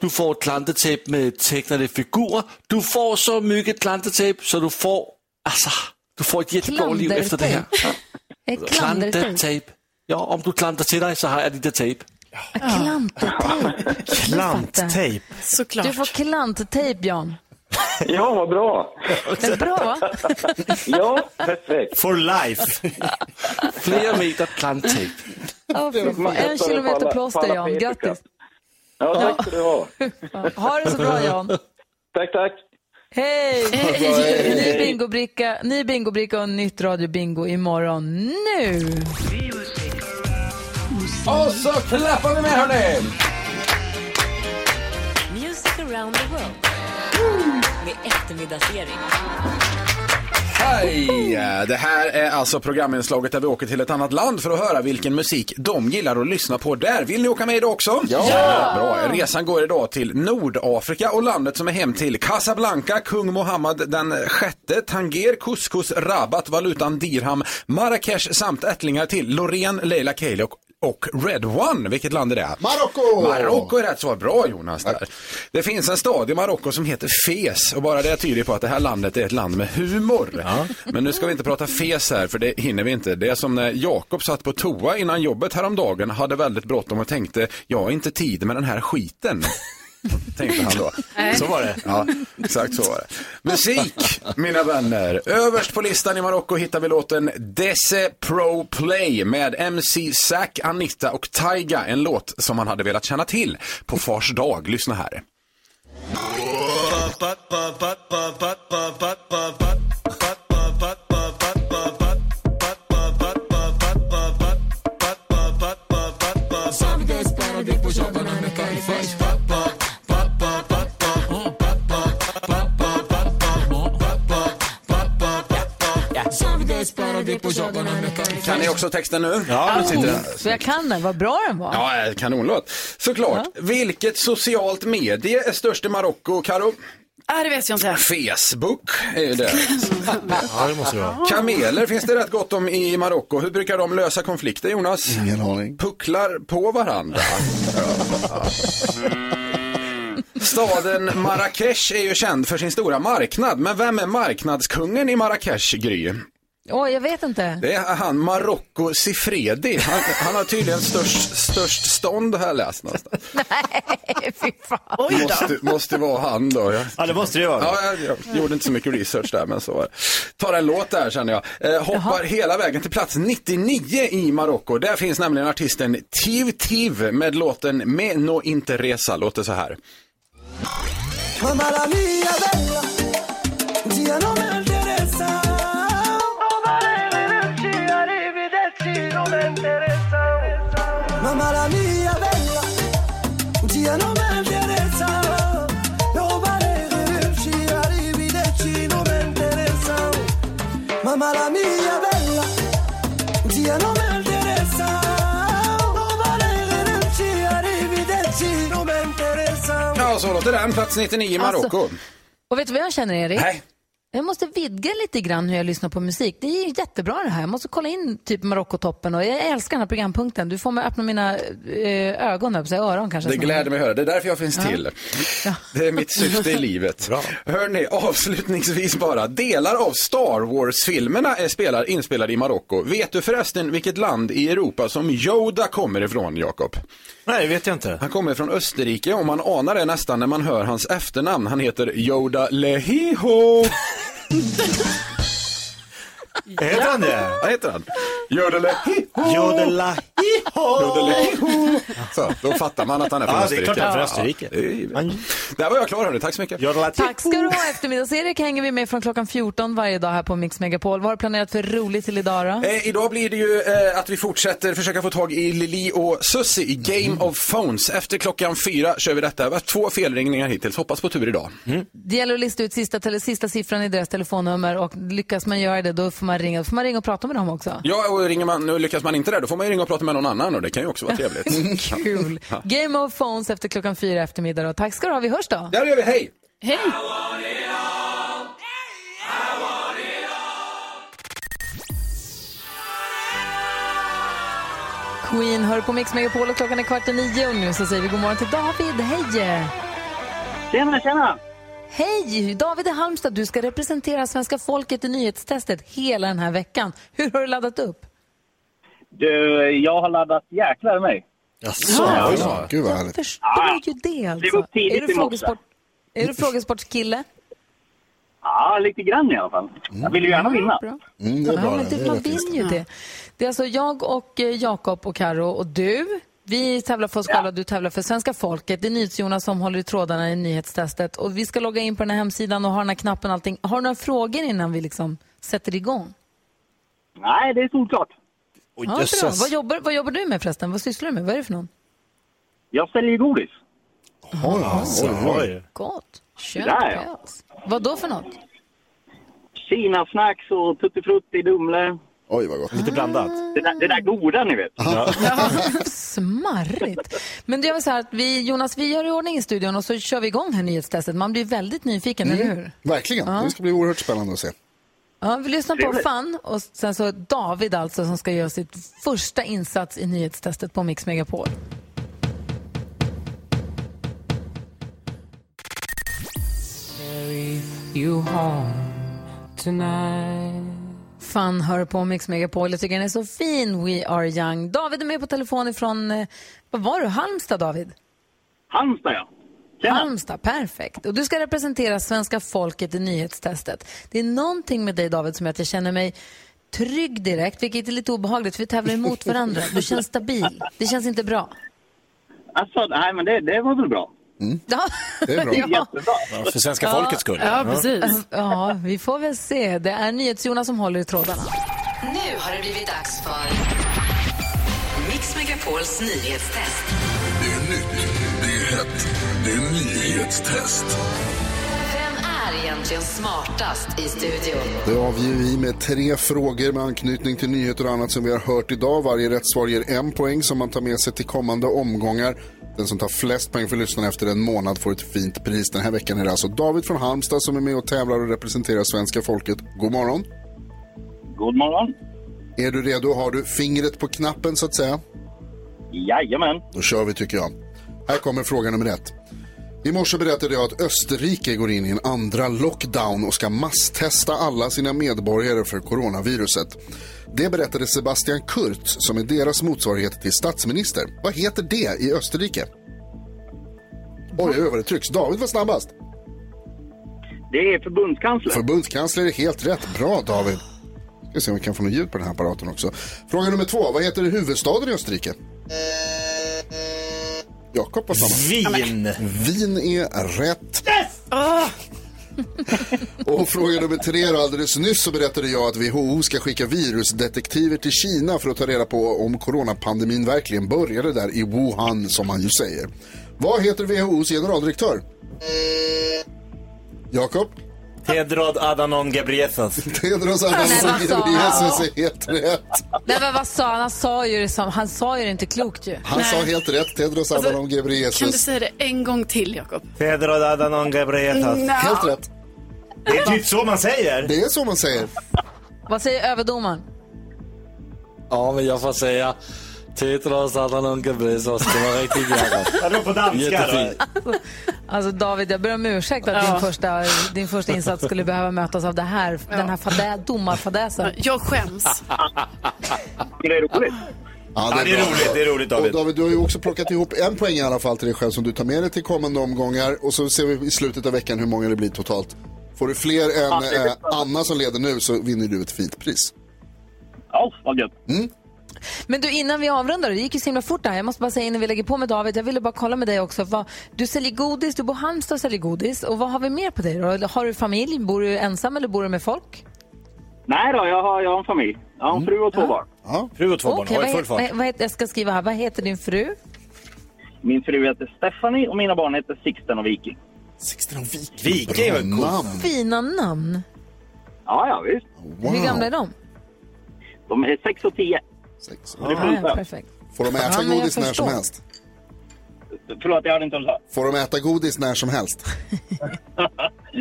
du får klantetejp med tecknade figurer. Du får så mycket klantetejp så du får, alltså, du får ett jättebra liv efter det här. Klantetejp. Ja, om du klantar till dig så har jag lite tejp. Klantetejp. Klanttejp. Såklart. Du får klanttejp, Jan. (laughs) Ja, vad bra. Det är bra, va? (laughs) Ja, perfekt. For life. (laughs) Flera meter fy fan. En kilometer plåster, Jan. Grattis. Ja, tack ska du ha. Ha det så bra, Jan. Tack, tack. Hej! Hej. Ny bingobricka, ny bingobricka och nytt radiobingo imorgon nu. Och så klappar vi med hörni! Music around the world. Eftermiddagsserie. Hej! Det här är alltså programinslaget där vi åker till ett annat land för att höra vilken musik de gillar att lyssna på där. Vill ni åka med idag också? Ja! Bra. Resan går idag till Nordafrika och landet som är hem till Casablanca, kung Mohammed den sjätte, Tanger, couscous, rabat, valutan dirham, Marrakesh samt ättlingar till Loreen, Leila Keili och och Red One, vilket land är det? Marocko! Marocko är rätt svar. Bra Jonas där. Det finns en stad i Marocko som heter Fes och bara det tyder på att det här landet är ett land med humor. Men nu ska vi inte prata Fes här för det hinner vi inte. Det är som när Jakob satt på toa innan jobbet häromdagen, hade väldigt bråttom och tänkte, jag har inte tid med den här skiten. (laughs) Tänkte han då. Så var det. Ja, exakt så var det. Musik, mina vänner. Överst på listan i Marocko hittar vi låten Desse Pro Play med MC Zack, Anita och Taiga. En låt som man hade velat känna till på Fars dag. Lyssna här. Kan ni också texten nu? Ja, nu sitter den. Så jag kan den, vad bra den var. Ja, eh, kanonlåt. Såklart. Vilket socialt medie är störst i Marocko, Karo? Ah, det vet jag inte. Facebook är ju det. (laughs) Ja, det måste det vara. Kameler finns det rätt gott om i Marocko. Hur brukar de lösa konflikter, Jonas? Ingen aning. Pucklar på varandra. (laughs) Staden Marrakesh är ju känd för sin stora marknad. Men vem är marknadskungen i Marrakesh, Gry? Åh, jag vet inte. Det är han Marocko Sifredi. Han, han har tydligen störst, störst stånd har jag läst någonstans. (laughs) Nej, fy fan. Måste, måste vara han då. Jag, Ja, det måste det vara. ja, jag, jag gjorde inte så mycket research där, men så var det. Tar en låt där känner jag. Eh, hoppar hela vägen till plats 99 i Marocko. Där finns nämligen artisten Tiv Tiv med låten Me no interesa. Låter så här. Mamma la mia bella, zia non mi interessa. No, arrivederci, arrivederci, non mi interessa. Mamma la mia bella, zia non mi interessa. No, arrivederci, arrivederci, non mi interessa. Ja, så låter den. Plats 99 i Marocko. Alltså, Och vet du vad jag känner, Erik? Nej. Jag måste vidga lite grann hur jag lyssnar på musik. Det är jättebra det här. Jag måste kolla in typ Marockotoppen och jag älskar den här programpunkten. Du får mig öppna mina eh, ögon, upp, öron kanske. Det gläder mig att höra. Det är därför jag finns Ja. till. Det är mitt syfte i livet. Hörni, avslutningsvis bara. Delar av Star Wars-filmerna är spelar, inspelade i Marocko. Vet du förresten vilket land i Europa som Yoda kommer ifrån, Jakob? Nej, det vet jag inte. Han kommer från Österrike och man anar det nästan när man hör hans efternamn. Han heter Yoda Lehiho. Heter han det? Vad heter han? Lehiho. Jodela. Så, då fattar man att han är från Ja, det är Österrike. klart han är från Österrike. Ja, det är. Där var jag klar hörni, tack så mycket. Tack ska du ha. Eftermiddags-Erik hänger vi med från klockan 14 varje dag här på Mix Megapol. Vad har du planerat för roligt till idag då? Eh, idag blir det ju eh, att vi fortsätter försöka få tag i Lili och Susie i Game of Phones. Efter klockan fyra kör vi detta. Vi har två felringningar hittills. Hoppas på tur idag. Det gäller att lista ut sista, tele, sista siffran i deras telefonnummer och lyckas man göra det då får man ringa, får man ringa och prata med dem också. Ja, och ringer man, och lyckas man inte det, då får man ju ringa och prata med någon annan och det kan ju också vara trevligt. (laughs) Kul. Ja. Game of Phones efter klockan fyra i eftermiddag. Då. Tack ska du ha. Vi hörs då. Ja, det gör vi. Hej! Hej! Queen hör på Mix Megapol och klockan är kvart i nio och nu så säger vi god morgon till David. Hej! Tjena, tjena! Hej! David i Halmstad, du ska representera svenska folket i nyhetstestet hela den här veckan. Hur har du laddat upp? Du, jag har laddat jäklar i mig. Jaså, Ja. då. Gud vad härligt. Förstår ju det alltså. Tidigt är, du frågesport, är du frågesportskille? Ja, lite grann i alla fall. Jag vill ju gärna vinna. Mm, det är Ja, bra. men det. det, Det är man vill ju det. Det är alltså jag och eh, Jakob och Karo och du. Vi tävlar för oss själva, du tävlar för svenska folket. Det är NyhetsJonas som håller i trådarna i nyhetstestet. Och vi ska logga in på den här hemsidan och ha den här knappen och allting. Har du några frågor innan vi liksom sätter igång? Nej, det är solklart. Oj, Ja, bra. Vad, jobbar, vad jobbar du med förresten? Vad sysslar du med? Vad är det för någon? Jag säljer godis. Oj, oj, oj. Gott. Där, ja. Vad då för något? Kina-snacks och tuttifrutti, Dumle. Oj, vad gott. Lite blandat. Det där, det där goda ni vet. (laughs) Smarrigt. Men det är så här att vi, Jonas, vi gör i ordning i studion och så kör vi igång här nyhetstestet. Man blir väldigt nyfiken, eller hur? Verkligen. Ja. Det ska bli oerhört spännande att se. Ja, vi lyssnar på. Fan och sen så David alltså som ska göra sitt första insats i nyhetstestet på Mix Megapol. Fan hör på Mix Megapol. Jag tycker den är så fin, We Are Young. David är med på telefon ifrån, eh, vad var du, Halmstad David? Halmstad ja. Halmstad, perfekt. Och du ska representera svenska folket i nyhetstestet. Det är någonting med dig David som gör att jag känner mig trygg direkt, vilket är lite obehagligt för vi tävlar emot (laughs) varandra. Du känns stabil. Det känns inte bra. Alltså, nej men det, det var väl bra. Ja. Det är bra. (laughs) Ja. Jättebra. Ja, för svenska folkets skull. Ja, Ja, vi får väl se. Det är NyhetsJonas som håller i trådarna. Nu har det blivit dags för Mix Megapols nyhetstest. Det är nytt, det är hett, det är nyhetstest. Vem är egentligen smartast i studion? Det avger vi med tre frågor med anknytning till nyheter och annat som vi har hört idag. Varje rätt svar ger en poäng som man tar med sig till kommande omgångar. Den som tar flest poäng för lyssnarna efter en månad får ett fint pris. Den här veckan är det alltså David från Halmstad som är med och tävlar och representerar svenska folket. God morgon. God morgon. Är du redo? Har du fingret på knappen så att säga? Jajamän. Då kör vi tycker jag. Här kommer fråga nummer ett. I morse berättade jag att Österrike går in i en andra lockdown och ska masstesta alla sina medborgare för coronaviruset. Det berättade Sebastian Kurz som är deras motsvarighet till statsminister. Vad heter det i Österrike? Oj, oj, vad det trycks. David var snabbast. Det är förbundskansler. Förbundskansler är helt rätt. Bra David. Ska se om vi kan få något ljud på den här apparaten också. Fråga nummer två. Vad heter huvudstaden i Österrike? Jakob var snabbast. Vin. Vin är rätt. (laughs) Och fråga nummer tre då, alldeles nyss så berättade jag att WHO ska skicka virusdetektiver till Kina för att ta reda på om coronapandemin verkligen började där i Wuhan som man ju säger. Vad heter WHOs generaldirektör? Jakob? Tedrod Adhanom Ghebreyesus. Tedros Men Adhanom vad sa han? Ghebreyesus är helt rätt. Nej, men vad sa han? Han sa ju det, som, han sa ju det inte klokt ju. Han sa helt rätt, Tedros Adhanom Kan du Ghebreyesus. säga det en gång till, Jakob? Tedrod Adhanom Ghebreyesus. Ja. Helt rätt. Det är typ så man säger. Det är så man säger. Vad säger överdomaren? Ja, men jag får säga Ghebreyesus. Det var riktigt Jakob. Ja, det var på danska. Alltså David, jag ber om ursäkt att din, första, din första insats skulle behöva mötas av det här, den här fadä, domarfadäsen. Jag skäms. Det är roligt. Ja, Ja, det är roligt, det är roligt, David. Och David, du har ju också plockat ihop en poäng i alla fall till dig själv som du tar med dig till kommande omgångar. Och så ser vi i slutet av veckan hur många det blir totalt. Får du fler än Ja, det eh, Anna som leder nu så vinner du ett fint pris. Ja, vad gött. Men du, innan vi avrundar, det gick ju så himla fort där. Jag måste bara säga innan vi lägger på med David, jag ville bara kolla med dig också. Vad, du säljer godis, du bor i Halmstad och säljer godis. Och vad har vi mer på dig då? Har du familj? Bor du ensam eller bor du med folk? Nej då, jag har, jag har en familj. Jag har en fru och två barn. Ja. Fru och två barn. Okej, vad, full he- vad, fart. vad heter, jag ska skriva här, vad heter din fru? Min fru heter Stephanie och mina barn heter Sixten och Viking. Sixten och Viking. Viking var coolt. namn. Fina namn. Ja, ja visst. Wow. Hur gamla är de? De är sex och tio. Sex. Är Ja, ja, perfekt. Får de äta Ja, godis när som helst? Förlåt, jag hörde inte vad du sa. Får de äta godis när som helst? (laughs)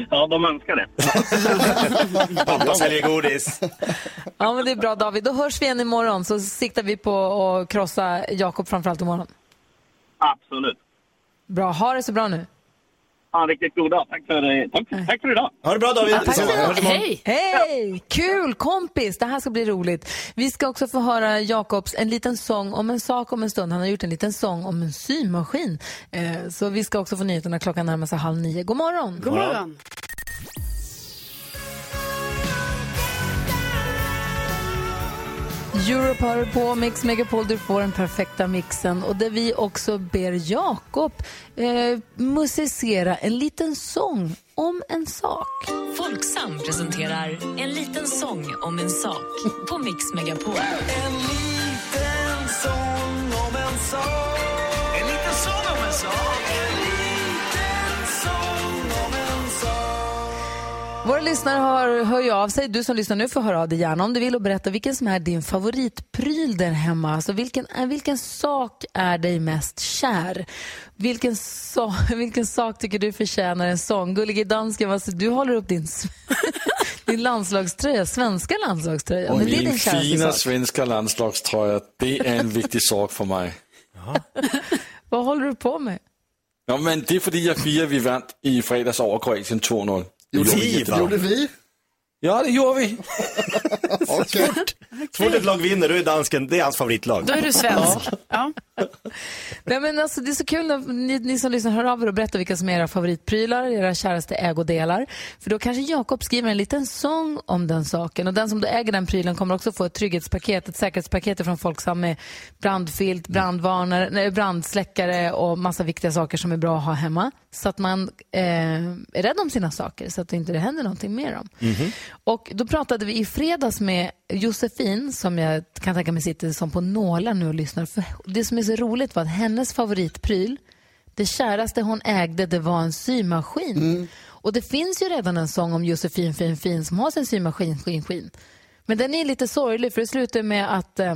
Ja, de önskar det. (laughs) Pappa säljer godis. Ja, men det är bra David. Då hörs vi igen imorgon så siktar vi på att krossa Jakob framförallt imorgon. Absolut. Bra, ha det så bra nu. En riktigt god dag. Tack för, tack, tack för idag. Ha det bra David. Tack Så-. Hej! Hej! Kul kompis! Det här ska bli roligt. Vi ska också få höra Jakobs en liten sång om en sak om en stund. Han har gjort en liten sång om en symaskin. Eh, så vi ska också få nyheterna klockan närmar sig halv nio. God morgon! God morgon. Europe hör på Mix Megapol. Du får den perfekta mixen. Och där vi också ber Jakob eh, musicera en liten sång om en sak. Folksam presenterar En liten sång om en sak på Mix Megapol. En liten sång om en sak. En liten sång om en sak. Våra lyssnare hör, hör ju av sig. Du som lyssnar nu får höra av dig gärna om du vill och berätta vilken som är din favoritpryl där hemma. Alltså vilken, är- vilken sak är dig mest kär? Vilken, so (laughs) vilken sak tycker du förtjänar en sång? Gullige dansken, vad säger- du håller upp din, (laughs) din landslagströja, svenska landslagströja. Men det är Min fina sak. svenska landslagströja, det är en viktig sak för mig. (laughs) Vad håller du på med? Ja, men det är för att jag firar vi vann i fredags över Kroatien 2-0. Gjorde vi? Gjorde vi? Ja, det gjorde vi. (laughs) Okej. Så fort ett lag vinner, då är dansken, det är hans favoritlag. Då är du svensk. Ja. Nej, men alltså, det är så kul när ni, ni som lyssnar hör av er och berättar vilka som är era favoritprylar, era käraste ägodelar. För då kanske Jakob skriver en liten sång om den saken. Och den som då äger den prylen kommer också få ett trygghetspaket, ett säkerhetspaket från Folksam med brandfilt, brandvarnare, nej, brandsläckare och massa viktiga saker som är bra att ha hemma. Så att man eh, är rädd om sina saker, så att det inte händer någonting med dem. Och då pratade vi i fredags med Josefin, som jag kan tänka mig sitter som på nålar nu och lyssnar. För det som är så roligt var att hennes favoritpryl, det käraste hon ägde, det var en symaskin. Och det finns ju redan en sång om Josefin fin fin som har sin symaskin, skin, skin. Men den är lite sorglig för det slutar med att eh,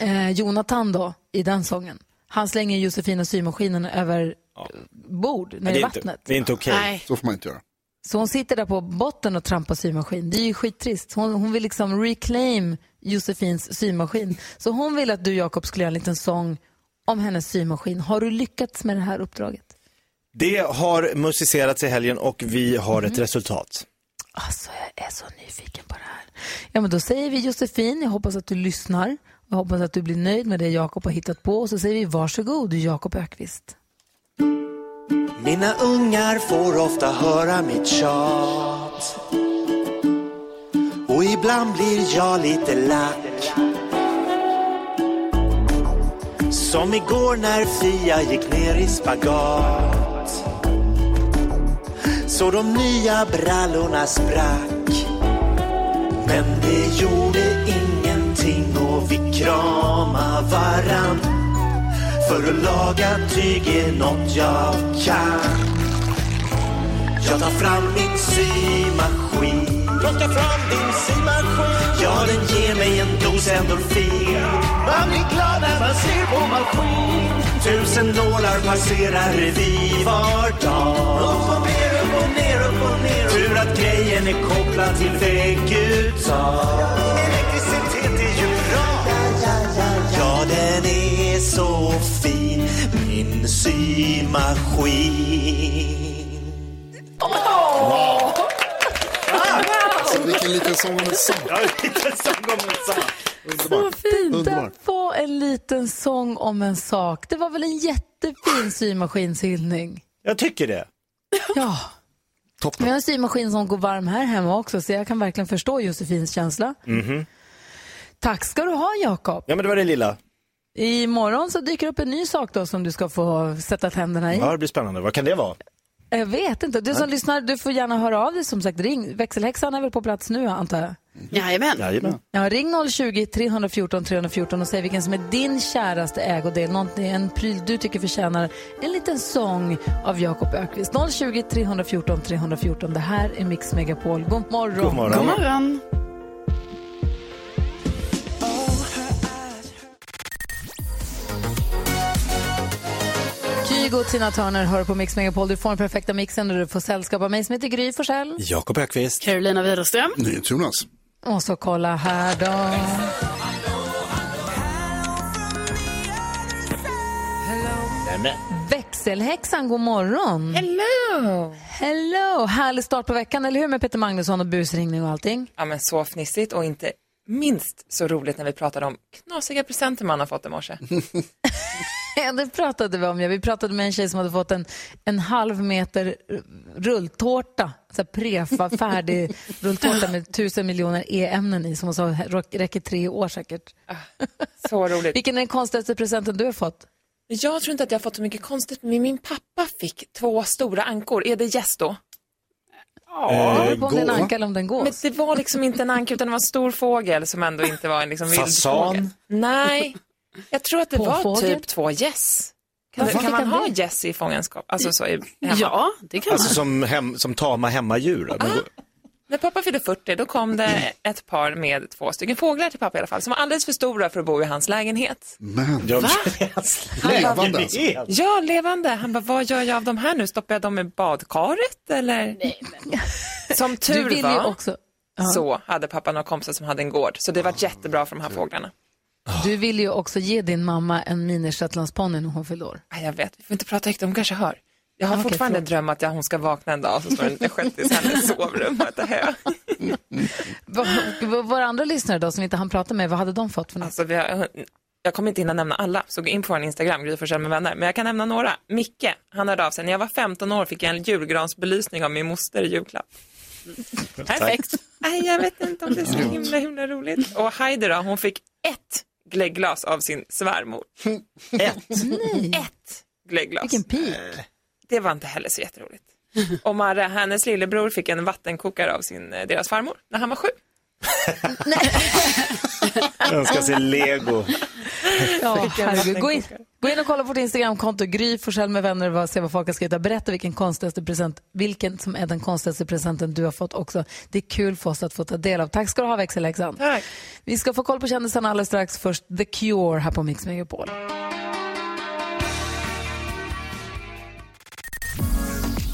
eh, Jonathan då, i den sången, han slänger Josefin och symaskinen över ja. bord ner i vattnet. inte, det är inte okej. Nej. Så får man inte göra. Så hon sitter där på botten och trampar symaskin. Det är ju skittrist. Hon, hon vill liksom reclaim Josefins symaskin. Så hon vill att du Jakob skulle göra en liten sång om hennes symaskin. Har du lyckats med det här uppdraget? Det har musicerats i helgen och vi har ett resultat. Alltså, jag är så nyfiken på det här. Ja, men då säger vi Josefin, jag hoppas att du lyssnar. Jag hoppas att du blir nöjd med det Jakob har hittat på. Och så säger vi varsågod, Jakob Ökvist. Mina ungar får ofta höra mitt tjat. Och ibland blir jag lite lack. Som igår när Fia gick ner i spagat. Så de nya brallorna sprack. Men det gjorde ingenting och vi krama' varann för att laga tyg är något jag kan. Jag tar fram min symaskin. Plocka fram din symaskin. Ja, den ger mig en dos endorfin. Man blir glad när man ser på maskin. Tusen nålar passerar revy var dag. Upp och ner, upp och ner, upp och ner. Tur att grejen är kopplad till vägguttag Elektricitet är ju så fin Min symaskin Alltså, vilken liten sång om en sång. Ja, en liten sång om en sak. Så fint. Underbart. Det var en liten sång om en sak. Det var väl en jättefin symaskinshyllning? Jag tycker det. Ja. Vi har en symaskin som går varm här hemma också, så jag kan verkligen förstå Josefins känsla. Mhm. Tack ska du ha, Jakob. Ja, men det var det lilla. Imorgon så dyker upp en ny sak då som du ska få sätta tänderna i. Ja, det blir spännande. Vad kan det vara? Jag vet inte. Du som lyssnar, du får gärna höra av dig som sagt. Ring. Växelhäxan är väl på plats nu antar jag? Jajamän. Jajamän. Ja, ring 020 314 314 och säg vilken som är din käraste ägodel. Någonting, en pryl du tycker förtjänar en liten sång av Jakob Ökvist. 020 314 314. Det här är Mix Megapol. God morgon. God morgon. God morgon. Kygo och Tina Turner hör på Mix Megapol. Du får den perfekta mixen och du får sällskap av mig som heter Gry Forssell. Jakob Ökvist. Carolina Widerström. Jonas. Och så kolla här då. Växelhäxan, god morgon. Hello! Hello! Härlig start på veckan, eller hur? Med Peter Magnusson och busringning och allting. Ja, men så fnissigt och inte minst så roligt när vi pratade om knasiga presenter man har fått i morse. (laughs) Ja, (laughs) det pratade vi om. Ja. Vi pratade med en tjej som hade fått en, en halv meter rulltårta. Så här prefa, (laughs) färdig rulltårta med tusen miljoner e-ämnen i som hon sa räcker tre år säkert. Så roligt. (laughs) Vilken är den konstigaste presenten du har fått? Jag tror inte att jag har fått så mycket konstigt, men min pappa fick två stora ankor. Är det gäss då? Ja, det beror på om det är en anka eller om den gås. Men det var liksom inte en anka utan det var en stor fågel som ändå inte var en liksom vild Fasan? fågel. Nej, jag tror att det var Påfågel? typ två gäss. Kan, kan man ha gäss i fångenskap? Alltså så i, hemma? Ja, det kan Alltså man. som, hem, som tama hemmadjur. då. Men, När pappa fyllde 40 då kom det ett par med två stycken fåglar till pappa i alla fall som var alldeles för stora för att bo i hans lägenhet. Men, jag, (laughs) levande alltså. Ja, levande. Han bara, vad gör jag av de här nu? Stoppar jag dem i badkaret eller? (laughs) Som Du tur vill ju var också... Så hade pappa några kompisar som hade en gård. Så det var jättebra för de här fåglarna. Du vill ju också ge din mamma en mini shetlandsponny när hon fyller år. Ja, jag vet, vi får inte prata högt, de kanske hör. Jag har Okej, fortfarande förlåt. en dröm att jag, hon ska vakna en dag och så står det en shettis i hennes (laughs) sovrum. och äter hö. Våra andra lyssnare då som vi inte hann prata med, vad hade de fått för något? Alltså, vi har, jag kommer inte hinna nämna alla, så gå in på vår Instagram, Gry med vänner. Men jag kan nämna några. Micke, han hörde av sig. När jag var 15 år fick jag en julgransbelysning av min moster i julklapp. Perfekt. Nej, jag vet inte om det är så himla, himla roligt. Och Heidi då, hon fick ett glöggglas av sin svärmor. (laughs) Ett? Nej. Ett glöggglas. Vilken pik. Det var inte heller så jätteroligt. (laughs) Och Marre, hennes lillebror, fick en vattenkokare av sin, eh, deras farmor när han var sju. (laughs) önskar sig lego. Ja, herregud. Gå in. Gå in och kolla på vårt Instagramkonto, Gry Forssell med vänner och se vad folk har skrivit. Berätta vilken konstigaste present, vilken som är den konstigaste presenten du har fått också. Det är kul för oss att få ta del av. Tack ska du ha växelläxan. Tack. Vi ska få koll på kändisarna alldeles strax. Först The Cure här på Mix Megapol.